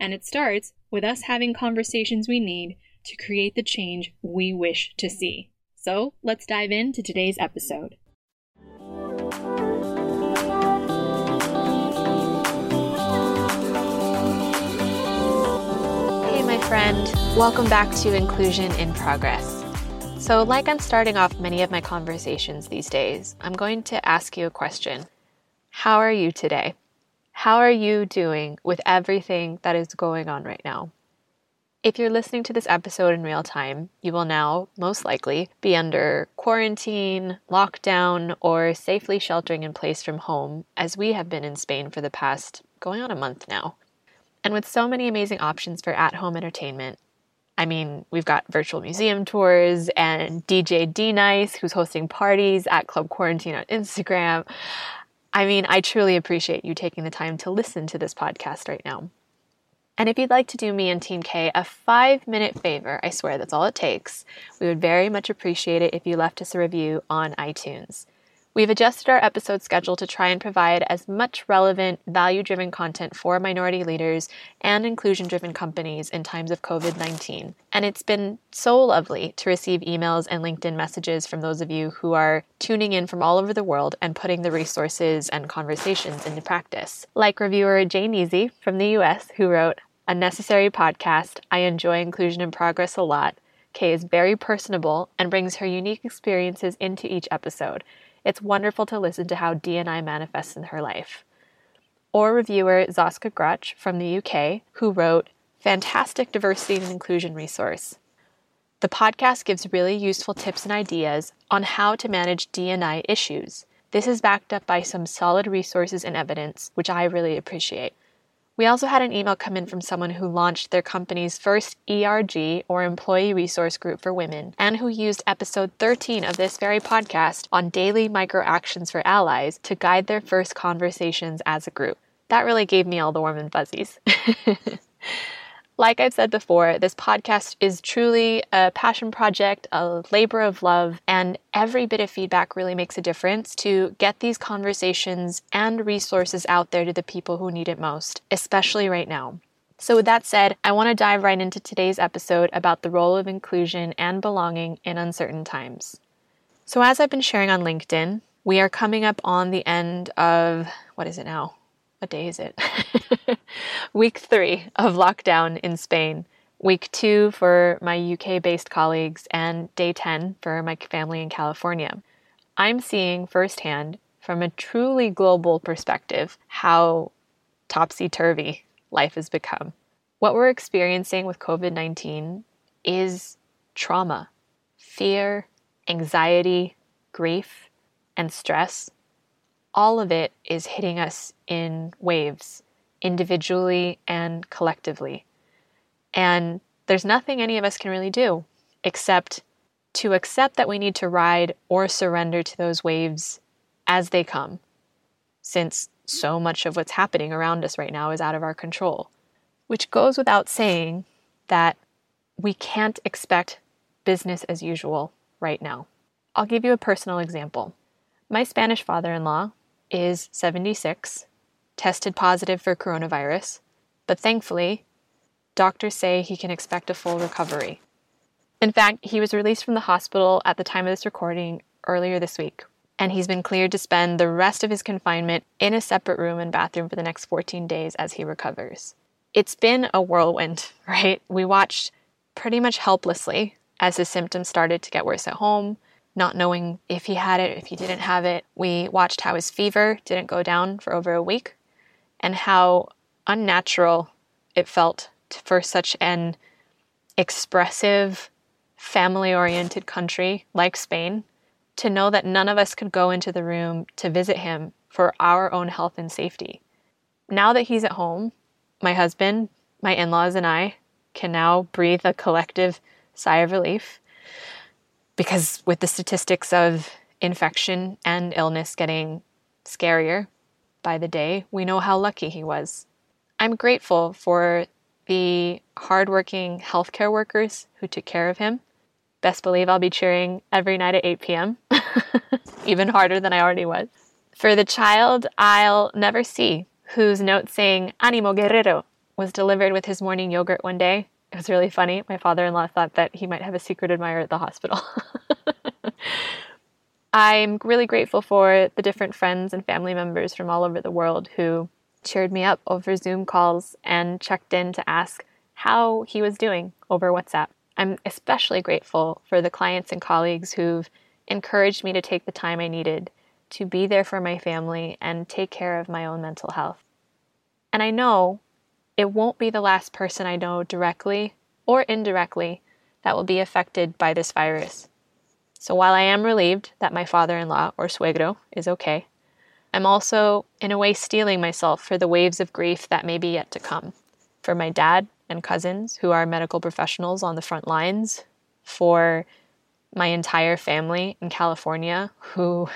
And it starts with us having conversations we need to create the change we wish to see. So let's dive into today's episode. Hey, my friend, welcome back to Inclusion in Progress. So, like I'm starting off many of my conversations these days, I'm going to ask you a question How are you today? How are you doing with everything that is going on right now? If you're listening to this episode in real time, you will now, most likely, be under quarantine, lockdown, or safely sheltering in place from home, as we have been in Spain for the past going on a month now. And with so many amazing options for at home entertainment, I mean, we've got virtual museum tours and DJ D Nice, who's hosting parties at Club Quarantine on Instagram. I mean, I truly appreciate you taking the time to listen to this podcast right now. And if you'd like to do me and Team Kay a five minute favor, I swear that's all it takes, we would very much appreciate it if you left us a review on iTunes. We've adjusted our episode schedule to try and provide as much relevant, value driven content for minority leaders and inclusion driven companies in times of COVID 19. And it's been so lovely to receive emails and LinkedIn messages from those of you who are tuning in from all over the world and putting the resources and conversations into practice. Like reviewer Jane Easy from the US, who wrote, A necessary podcast. I enjoy Inclusion in Progress a lot. Kay is very personable and brings her unique experiences into each episode. It's wonderful to listen to how D&I manifests in her life. Or reviewer Zoska Grutch from the UK, who wrote, Fantastic diversity and inclusion resource. The podcast gives really useful tips and ideas on how to manage D&I issues. This is backed up by some solid resources and evidence, which I really appreciate. We also had an email come in from someone who launched their company's first ERG or Employee Resource Group for Women and who used episode 13 of this very podcast on daily micro actions for allies to guide their first conversations as a group. That really gave me all the warm and fuzzies. Like I've said before, this podcast is truly a passion project, a labor of love, and every bit of feedback really makes a difference to get these conversations and resources out there to the people who need it most, especially right now. So, with that said, I want to dive right into today's episode about the role of inclusion and belonging in uncertain times. So, as I've been sharing on LinkedIn, we are coming up on the end of what is it now? What day is it? Week three of lockdown in Spain. Week two for my UK based colleagues, and day 10 for my family in California. I'm seeing firsthand, from a truly global perspective, how topsy turvy life has become. What we're experiencing with COVID 19 is trauma, fear, anxiety, grief, and stress all of it is hitting us in waves, individually and collectively. And there's nothing any of us can really do except to accept that we need to ride or surrender to those waves as they come, since so much of what's happening around us right now is out of our control. Which goes without saying that we can't expect business as usual right now. I'll give you a personal example. My Spanish father in law is 76, tested positive for coronavirus, but thankfully, doctors say he can expect a full recovery. In fact, he was released from the hospital at the time of this recording earlier this week, and he's been cleared to spend the rest of his confinement in a separate room and bathroom for the next 14 days as he recovers. It's been a whirlwind, right? We watched pretty much helplessly as his symptoms started to get worse at home, not knowing if he had it, if he didn't have it. We watched how his fever didn't go down for over a week and how unnatural it felt for such an expressive, family oriented country like Spain to know that none of us could go into the room to visit him for our own health and safety. Now that he's at home, my husband, my in laws, and I can now breathe a collective sigh of relief because with the statistics of infection and illness getting scarier by the day, we know how lucky he was. I'm grateful for the hardworking healthcare workers who took care of him. Best believe I'll be cheering every night at 8 p.m., even harder than I already was. For the child I'll never see, whose note saying Animo Guerrero was delivered with his morning yogurt one day, it was really funny. My father in law thought that he might have a secret admirer at the hospital. I'm really grateful for the different friends and family members from all over the world who cheered me up over Zoom calls and checked in to ask how he was doing over WhatsApp. I'm especially grateful for the clients and colleagues who've encouraged me to take the time I needed to be there for my family and take care of my own mental health. And I know it won't be the last person I know directly or indirectly that will be affected by this virus. So while I am relieved that my father in law, or suegro, is okay, I'm also, in a way, steeling myself for the waves of grief that may be yet to come. For my dad and cousins, who are medical professionals on the front lines, for my entire family in California, who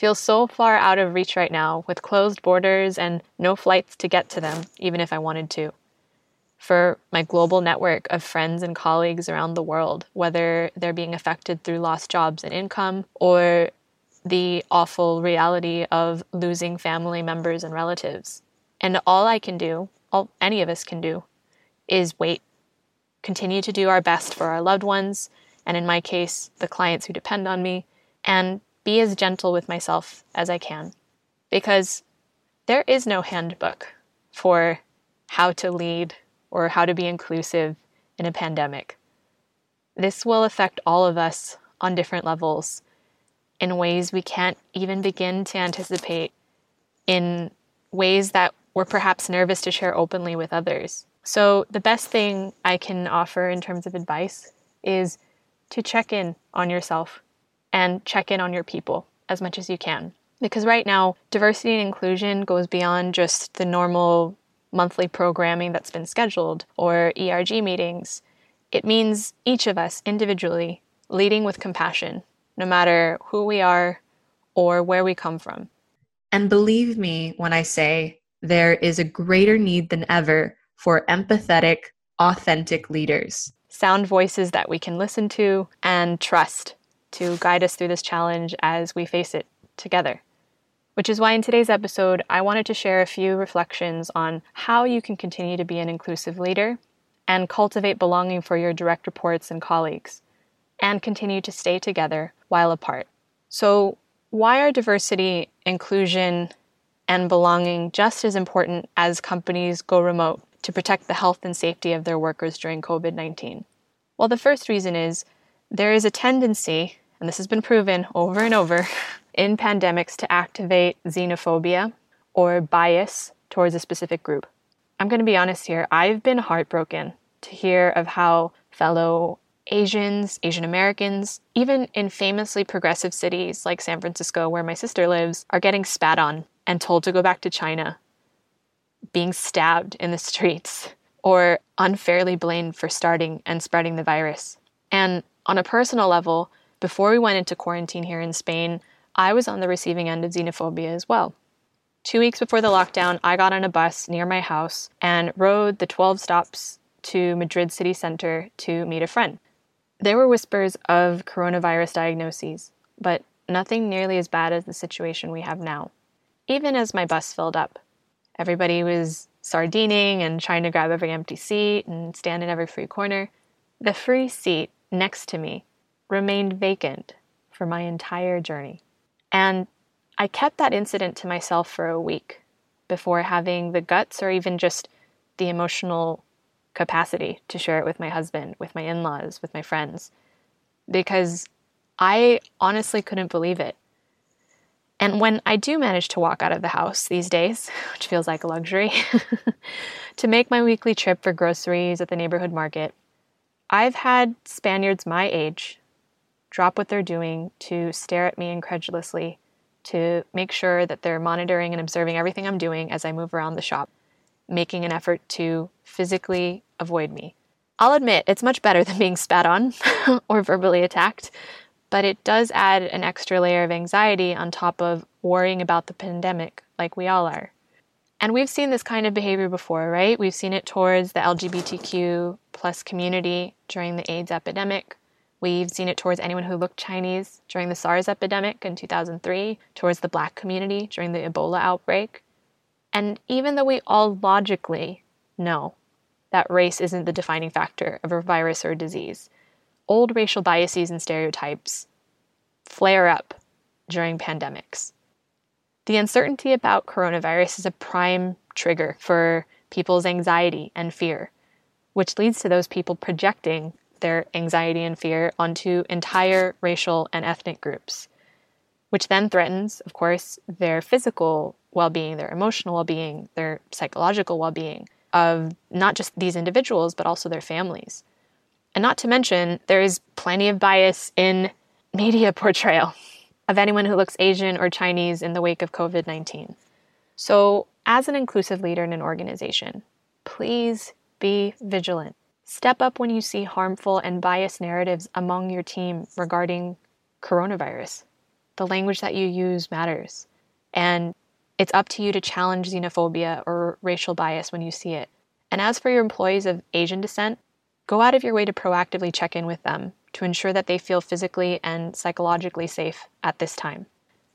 feel so far out of reach right now with closed borders and no flights to get to them, even if I wanted to. For my global network of friends and colleagues around the world, whether they're being affected through lost jobs and income or the awful reality of losing family members and relatives. And all I can do, all any of us can do, is wait, continue to do our best for our loved ones, and in my case, the clients who depend on me, and be as gentle with myself as I can. Because there is no handbook for how to lead or how to be inclusive in a pandemic. This will affect all of us on different levels in ways we can't even begin to anticipate, in ways that we're perhaps nervous to share openly with others. So, the best thing I can offer in terms of advice is to check in on yourself and check in on your people as much as you can. Because right now, diversity and inclusion goes beyond just the normal monthly programming that's been scheduled or ERG meetings. It means each of us individually leading with compassion, no matter who we are or where we come from. And believe me when I say there is a greater need than ever for empathetic, authentic leaders. Sound voices that we can listen to and trust to guide us through this challenge as we face it together. Which is why in today's episode, I wanted to share a few reflections on how you can continue to be an inclusive leader and cultivate belonging for your direct reports and colleagues, and continue to stay together while apart. So, why are diversity, inclusion, and belonging just as important as companies go remote to protect the health and safety of their workers during COVID 19? Well, the first reason is there is a tendency, and this has been proven over and over, in pandemics to activate xenophobia or bias towards a specific group. I'm going to be honest here, I've been heartbroken to hear of how fellow Asians, Asian Americans, even in famously progressive cities like San Francisco, where my sister lives, are getting spat on and told to go back to China, being stabbed in the streets, or unfairly blamed for starting and spreading the virus. And on a personal level, before we went into quarantine here in Spain, I was on the receiving end of xenophobia as well. Two weeks before the lockdown, I got on a bus near my house and rode the 12 stops to Madrid city center to meet a friend. There were whispers of coronavirus diagnoses, but nothing nearly as bad as the situation we have now. Even as my bus filled up, everybody was sardining and trying to grab every empty seat and stand in every free corner. The free seat next to me remained vacant for my entire journey. And I kept that incident to myself for a week before having the guts or even just the emotional capacity to share it with my husband, with my in laws, with my friends. Because I honestly couldn't believe it. And when I do manage to walk out of the house these days, which feels like a luxury, to make my weekly trip for groceries at the neighborhood market, I've had Spaniards my age drop what they're doing to stare at me incredulously, to make sure that they're monitoring and observing everything I'm doing as I move around the shop, making an effort to physically avoid me. I'll admit it's much better than being spat on or verbally attacked, but it does add an extra layer of anxiety on top of worrying about the pandemic like we all are. And we've seen this kind of behavior before, right? We've seen it towards the LGBTQ plus community during the AIDS epidemic. We've seen it towards anyone who looked Chinese during the SARS epidemic in 2003, towards the black community during the Ebola outbreak. And even though we all logically know that race isn't the defining factor of a virus or a disease, old racial biases and stereotypes flare up during pandemics. The uncertainty about coronavirus is a prime trigger for people's anxiety and fear, which leads to those people projecting their anxiety and fear onto entire racial and ethnic groups, which then threatens, of course, their physical well being, their emotional well being, their psychological well being of not just these individuals, but also their families. And not to mention, there is plenty of bias in media portrayal of anyone who looks Asian or Chinese in the wake of COVID 19. So, as an inclusive leader in an organization, please be vigilant. Step up when you see harmful and biased narratives among your team regarding coronavirus. The language that you use matters. And it's up to you to challenge xenophobia or racial bias when you see it. And as for your employees of Asian descent, go out of your way to proactively check in with them to ensure that they feel physically and psychologically safe at this time.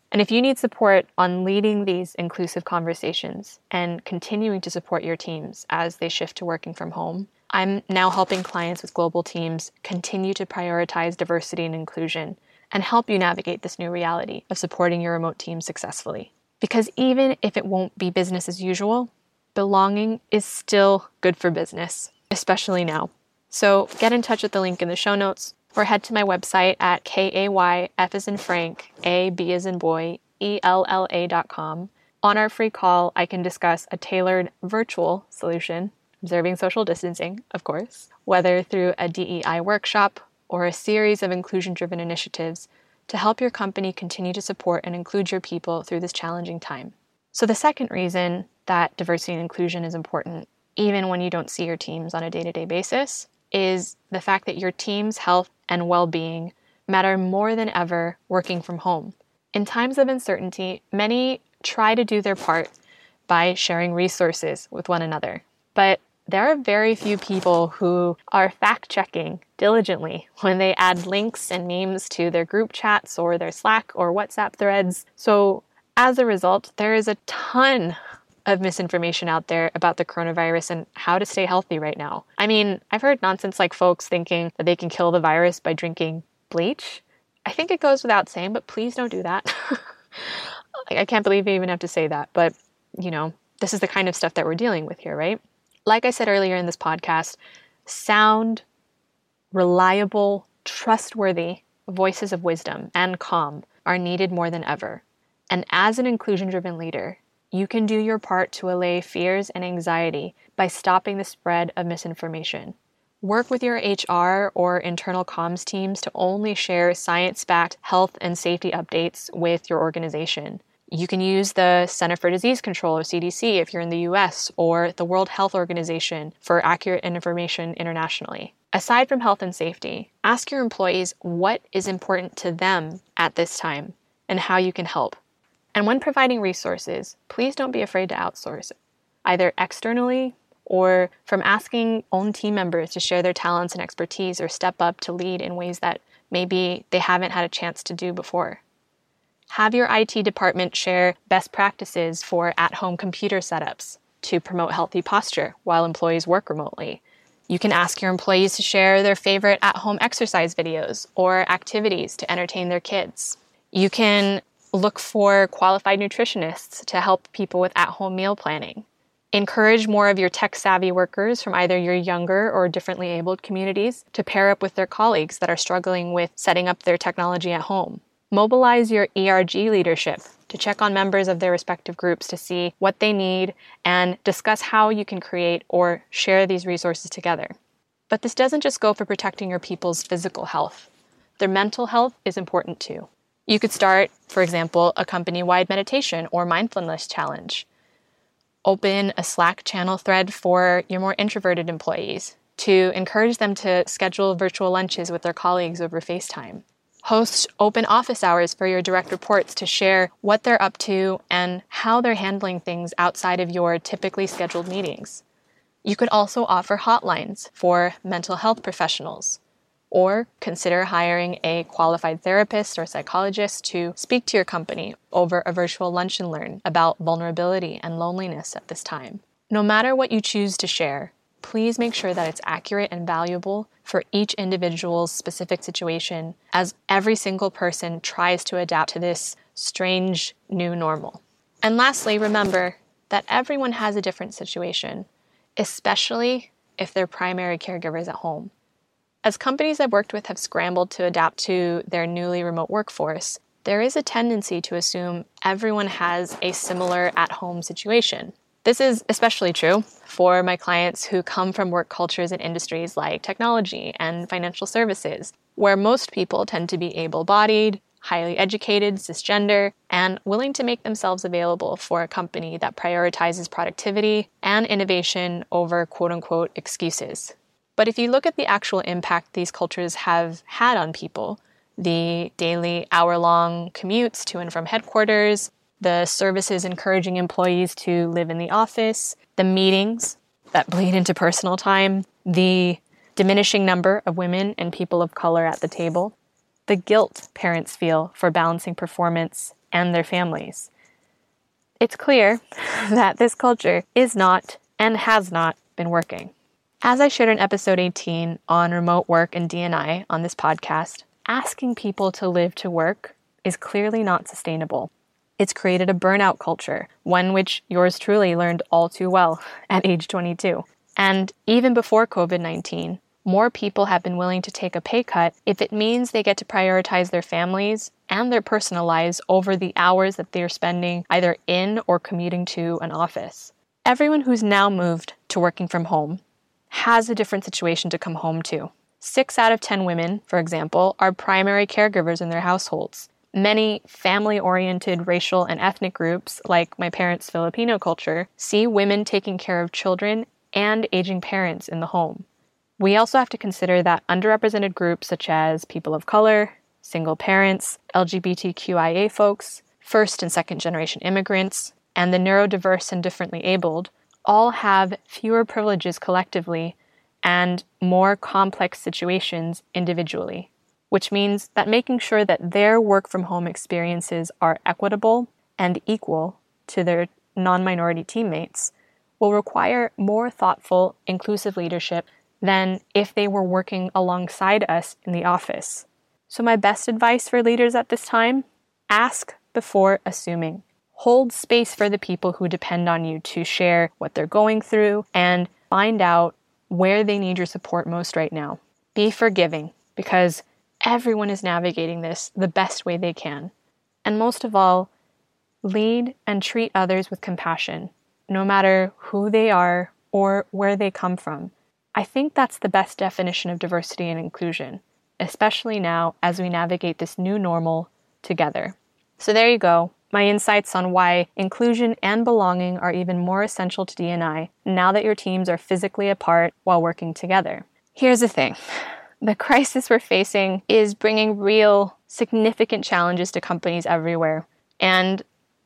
And if you need support on leading these inclusive conversations and continuing to support your teams as they shift to working from home, I'm now helping clients with global teams continue to prioritize diversity and inclusion and help you navigate this new reality of supporting your remote team successfully. Because even if it won't be business as usual, belonging is still good for business, especially now. So get in touch with the link in the show notes or head to my website at K-A-Y, F as in Frank, A, B as in boy, E-L-L-A dot com. On our free call, I can discuss a tailored virtual solution, observing social distancing, of course, whether through a DEI workshop or a series of inclusion driven initiatives to help your company continue to support and include your people through this challenging time. So, the second reason that diversity and inclusion is important, even when you don't see your teams on a day to day basis, is the fact that your team's health and well being matter more than ever working from home. In times of uncertainty, many try to do their part by sharing resources with one another. But there are very few people who are fact checking diligently when they add links and memes to their group chats or their Slack or WhatsApp threads. So, as a result, there is a ton of misinformation out there about the coronavirus and how to stay healthy right now. I mean, I've heard nonsense like folks thinking that they can kill the virus by drinking bleach. I think it goes without saying, but please don't do that. I can't believe I even have to say that, but you know, this is the kind of stuff that we're dealing with here, right? Like I said earlier in this podcast, sound, reliable, trustworthy voices of wisdom and calm are needed more than ever. And as an inclusion driven leader, you can do your part to allay fears and anxiety by stopping the spread of misinformation. Work with your HR or internal comms teams to only share science backed health and safety updates with your organization. You can use the Center for Disease Control or CDC if you're in the US, or the World Health Organization for accurate information internationally. Aside from health and safety, ask your employees what is important to them at this time and how you can help. And when providing resources, please don't be afraid to outsource, either externally or from asking own team members to share their talents and expertise or step up to lead in ways that maybe they haven't had a chance to do before. Have your IT department share best practices for at home computer setups to promote healthy posture while employees work remotely. You can ask your employees to share their favorite at home exercise videos or activities to entertain their kids. You can look for qualified nutritionists to help people with at home meal planning. Encourage more of your tech savvy workers from either your younger or differently abled communities to pair up with their colleagues that are struggling with setting up their technology at home. Mobilize your ERG leadership to check on members of their respective groups to see what they need and discuss how you can create or share these resources together. But this doesn't just go for protecting your people's physical health. Their mental health is important too. You could start, for example, a company wide meditation or mindfulness challenge open a Slack channel thread for your more introverted employees to encourage them to schedule virtual lunches with their colleagues over FaceTime. Host open office hours for your direct reports to share what they're up to and how they're handling things outside of your typically scheduled meetings. You could also offer hotlines for mental health professionals or consider hiring a qualified therapist or psychologist to speak to your company over a virtual lunch and learn about vulnerability and loneliness at this time. No matter what you choose to share, please make sure that it's accurate and valuable for each individual's specific situation as every single person tries to adapt to this strange new normal. And lastly, remember that everyone has a different situation, especially if they're primary caregivers at home. As companies I've worked with have scrambled to adapt to their newly remote workforce, there is a tendency to assume everyone has a similar at home situation. This is especially true for my clients who come from work cultures and industries like technology and financial services, where most people tend to be able bodied, highly educated, cisgender, and willing to make themselves available for a company that prioritizes productivity and innovation over quote unquote excuses. But if you look at the actual impact these cultures have had on people, the daily hour long commutes to and from headquarters, the services encouraging employees to live in the office, the meetings that bleed into personal time, the diminishing number of women and people of color at the table, the guilt parents feel for balancing performance and their families. It's clear that this culture is not and has not been working. As I shared in episode 18 on remote work and D&I on this podcast, asking people to live to work is clearly not sustainable. It's created a burnout culture, one which yours truly learned all too well at age 22. And even before COVID 19, more people have been willing to take a pay cut if it means they get to prioritize their families and their personal lives over the hours that they are spending either in or commuting to an office. Everyone who's now moved to working from home has a different situation to come home to. Six out of 10 women, for example, are primary caregivers in their households. Many family oriented racial and ethnic groups, like my parents' Filipino culture, see women taking care of children and aging parents in the home. We also have to consider that underrepresented groups such as people of color, single parents, LGBTQIA folks, first and second generation immigrants, and the neurodiverse and differently abled all have fewer privileges collectively and more complex situations individually, which means that making sure that their work from home experiences are equitable and equal to their non minority teammates will require more thoughtful, inclusive leadership than if they were working alongside us in the office. So, my best advice for leaders at this time ask before assuming. Hold space for the people who depend on you to share what they're going through and find out where they need your support most right now. Be forgiving because everyone is navigating this the best way they can. And most of all, lead and treat others with compassion, no matter who they are or where they come from. I think that's the best definition of diversity and inclusion, especially now as we navigate this new normal together. So there you go my insights on why inclusion and belonging are even more essential to D&I now that your teams are physically apart while working together. Here's the thing the crisis we're facing is bringing real, significant challenges to companies everywhere. And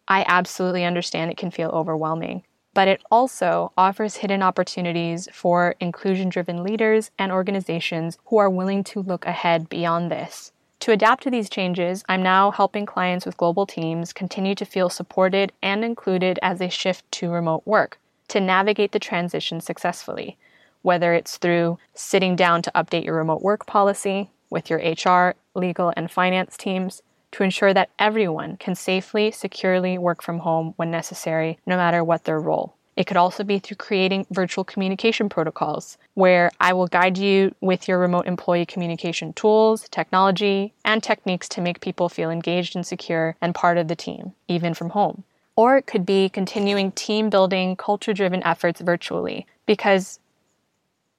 I absolutely understand it can feel overwhelming. But it also offers hidden opportunities for inclusion driven leaders and organizations who are willing to look ahead beyond this. To adapt to these changes, I'm now helping clients with global teams continue to feel supported and included as they shift to remote work to navigate the transition successfully, whether it's through sitting down to update your remote work policy with your HR, legal, and finance teams to ensure that everyone can safely, securely work from home when necessary, no matter what their role. It could also be through creating virtual communication protocols, where I will guide you with your remote employee communication tools, technology, and techniques to make people feel engaged and secure and part of the team, even from home. Or it could be continuing team building, culture driven efforts virtually, because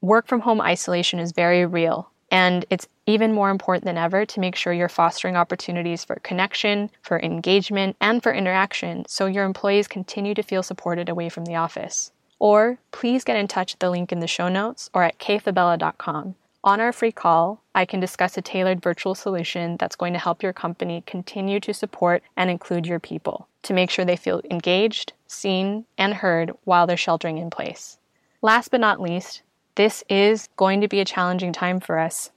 work from home isolation is very real. And it's even more important than ever to make sure you're fostering opportunities for connection, for engagement, and for interaction so your employees continue to feel supported away from the office. Or please get in touch at the link in the show notes or at kayfabella.com. On our free call, I can discuss a tailored virtual solution that's going to help your company continue to support and include your people to make sure they feel engaged, seen, and heard while they're sheltering in place. Last but not least, this is going to be a challenging time for us.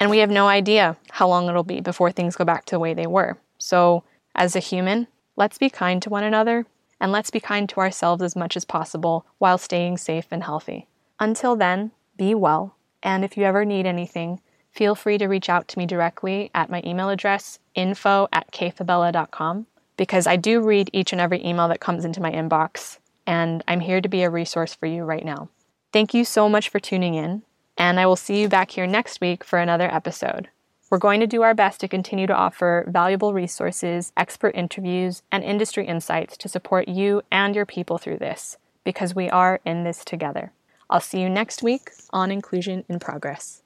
And we have no idea how long it'll be before things go back to the way they were. So, as a human, let's be kind to one another and let's be kind to ourselves as much as possible while staying safe and healthy. Until then, be well. And if you ever need anything, feel free to reach out to me directly at my email address, info at kayfabella.com, because I do read each and every email that comes into my inbox, and I'm here to be a resource for you right now. Thank you so much for tuning in, and I will see you back here next week for another episode. We're going to do our best to continue to offer valuable resources, expert interviews, and industry insights to support you and your people through this, because we are in this together. I'll see you next week on Inclusion in Progress.